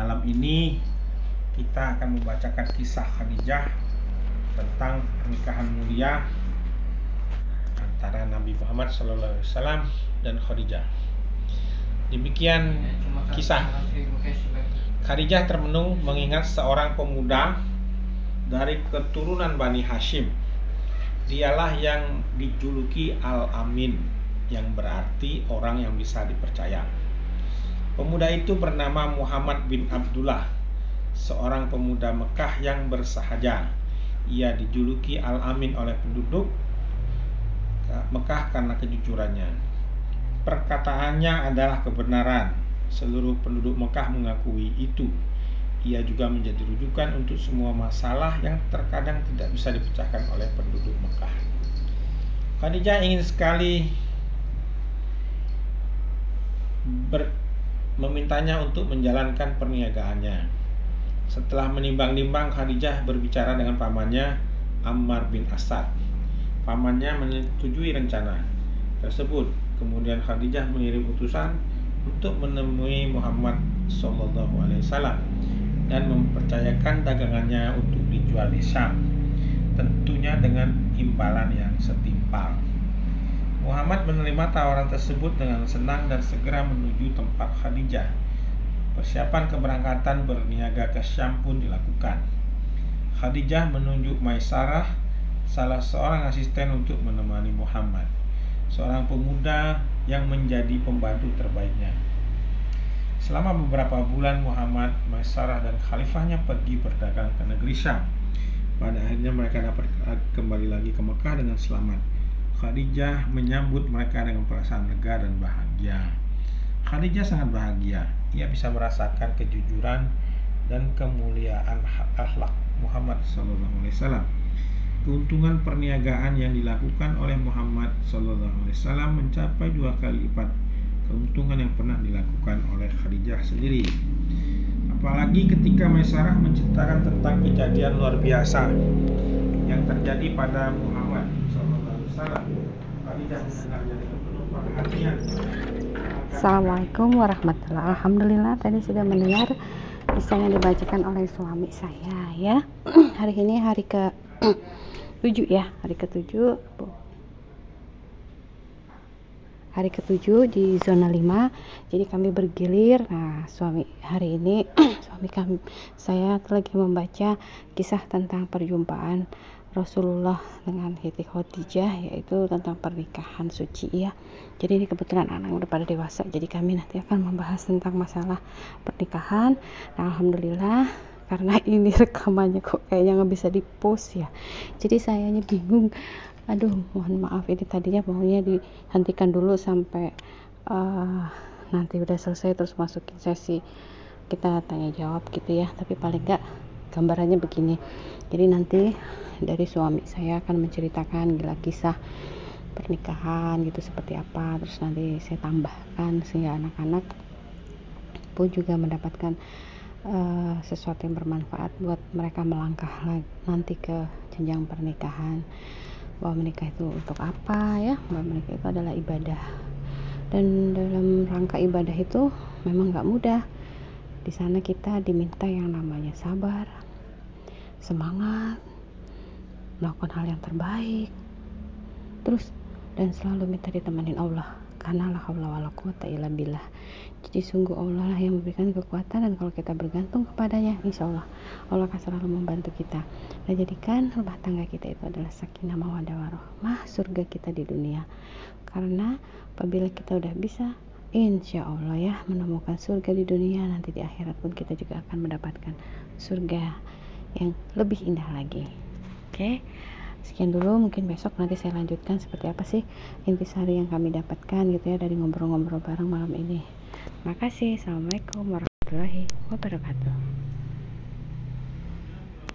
malam ini kita akan membacakan kisah Khadijah tentang pernikahan mulia antara Nabi Muhammad SAW dan Khadijah. Demikian kisah. Khadijah termenung mengingat seorang pemuda dari keturunan Bani Hashim. Dialah yang dijuluki Al-Amin, yang berarti orang yang bisa dipercaya. Pemuda itu bernama Muhammad bin Abdullah, seorang pemuda Mekah yang bersahaja. Ia dijuluki Al-Amin oleh penduduk Mekah karena kejujurannya. Perkataannya adalah kebenaran. Seluruh penduduk Mekah mengakui itu. Ia juga menjadi rujukan untuk semua masalah yang terkadang tidak bisa dipecahkan oleh penduduk Mekah. Khadijah ingin sekali ber, memintanya untuk menjalankan perniagaannya. Setelah menimbang-nimbang, Khadijah berbicara dengan pamannya Ammar bin Asad. Pamannya menyetujui rencana tersebut. Kemudian Khadijah mengirim utusan untuk menemui Muhammad SAW dan mempercayakan dagangannya untuk dijual di Syam. Tentunya dengan imbalan yang setimpal. Muhammad menerima tawaran tersebut dengan senang dan segera menuju tempat Khadijah. Persiapan keberangkatan berniaga ke Syam pun dilakukan. Khadijah menunjuk Maisarah, salah seorang asisten untuk menemani Muhammad, seorang pemuda yang menjadi pembantu terbaiknya. Selama beberapa bulan Muhammad, Maisarah dan khalifahnya pergi berdagang ke negeri Syam. Pada akhirnya mereka dapat kembali lagi ke Mekah dengan selamat. Khadijah menyambut mereka dengan perasaan lega dan bahagia. Khadijah sangat bahagia. Ia bisa merasakan kejujuran dan kemuliaan akhlak Muhammad SAW. Keuntungan perniagaan yang dilakukan oleh Muhammad SAW mencapai dua kali lipat keuntungan yang pernah dilakukan oleh Khadijah sendiri. Apalagi ketika Maisarah menceritakan tentang kejadian luar biasa yang terjadi pada Muhammad Assalamualaikum warahmatullahi Alhamdulillah tadi sudah mendengar kisah yang dibacakan oleh suami saya ya. Hari ini hari ke 7 ya. Hari ke 7 hari ke-7 di zona 5 jadi kami bergilir. Nah suami hari ini suami kami saya lagi membaca kisah tentang perjumpaan Rasulullah dengan Siti Khadijah yaitu tentang pernikahan suci ya. Jadi ini kebetulan anak udah pada dewasa jadi kami nanti akan membahas tentang masalah pernikahan. Nah, alhamdulillah karena ini rekamannya kok kayaknya nggak bisa dipost ya. Jadi sayanya bingung. Aduh, mohon maaf ini tadinya maunya dihentikan dulu sampai uh, nanti udah selesai terus masukin sesi kita tanya jawab gitu ya. Tapi paling nggak gambarannya begini. Jadi nanti dari suami saya akan menceritakan gila kisah pernikahan gitu seperti apa. Terus nanti saya tambahkan sehingga anak-anak pun juga mendapatkan uh, sesuatu yang bermanfaat buat mereka melangkah nanti ke jenjang pernikahan. Bahwa menikah itu untuk apa ya? Bahwa menikah itu adalah ibadah. Dan dalam rangka ibadah itu memang nggak mudah di sana kita diminta yang namanya sabar, semangat, melakukan hal yang terbaik, terus dan selalu minta ditemenin Allah karena la haula wala quwata illa billah. Jadi sungguh Allah lah yang memberikan kekuatan dan kalau kita bergantung kepadanya, insya Allah Allah akan selalu membantu kita. Dan jadikan rumah tangga kita itu adalah sakinah mawadah warahmah, surga kita di dunia. Karena apabila kita udah bisa insya Allah ya menemukan surga di dunia nanti di akhirat pun kita juga akan mendapatkan surga yang lebih indah lagi. Oke sekian dulu. Mungkin besok nanti saya lanjutkan seperti apa sih intisari yang kami dapatkan gitu ya dari ngobrol-ngobrol bareng malam ini. Terima kasih. Assalamualaikum warahmatullahi wabarakatuh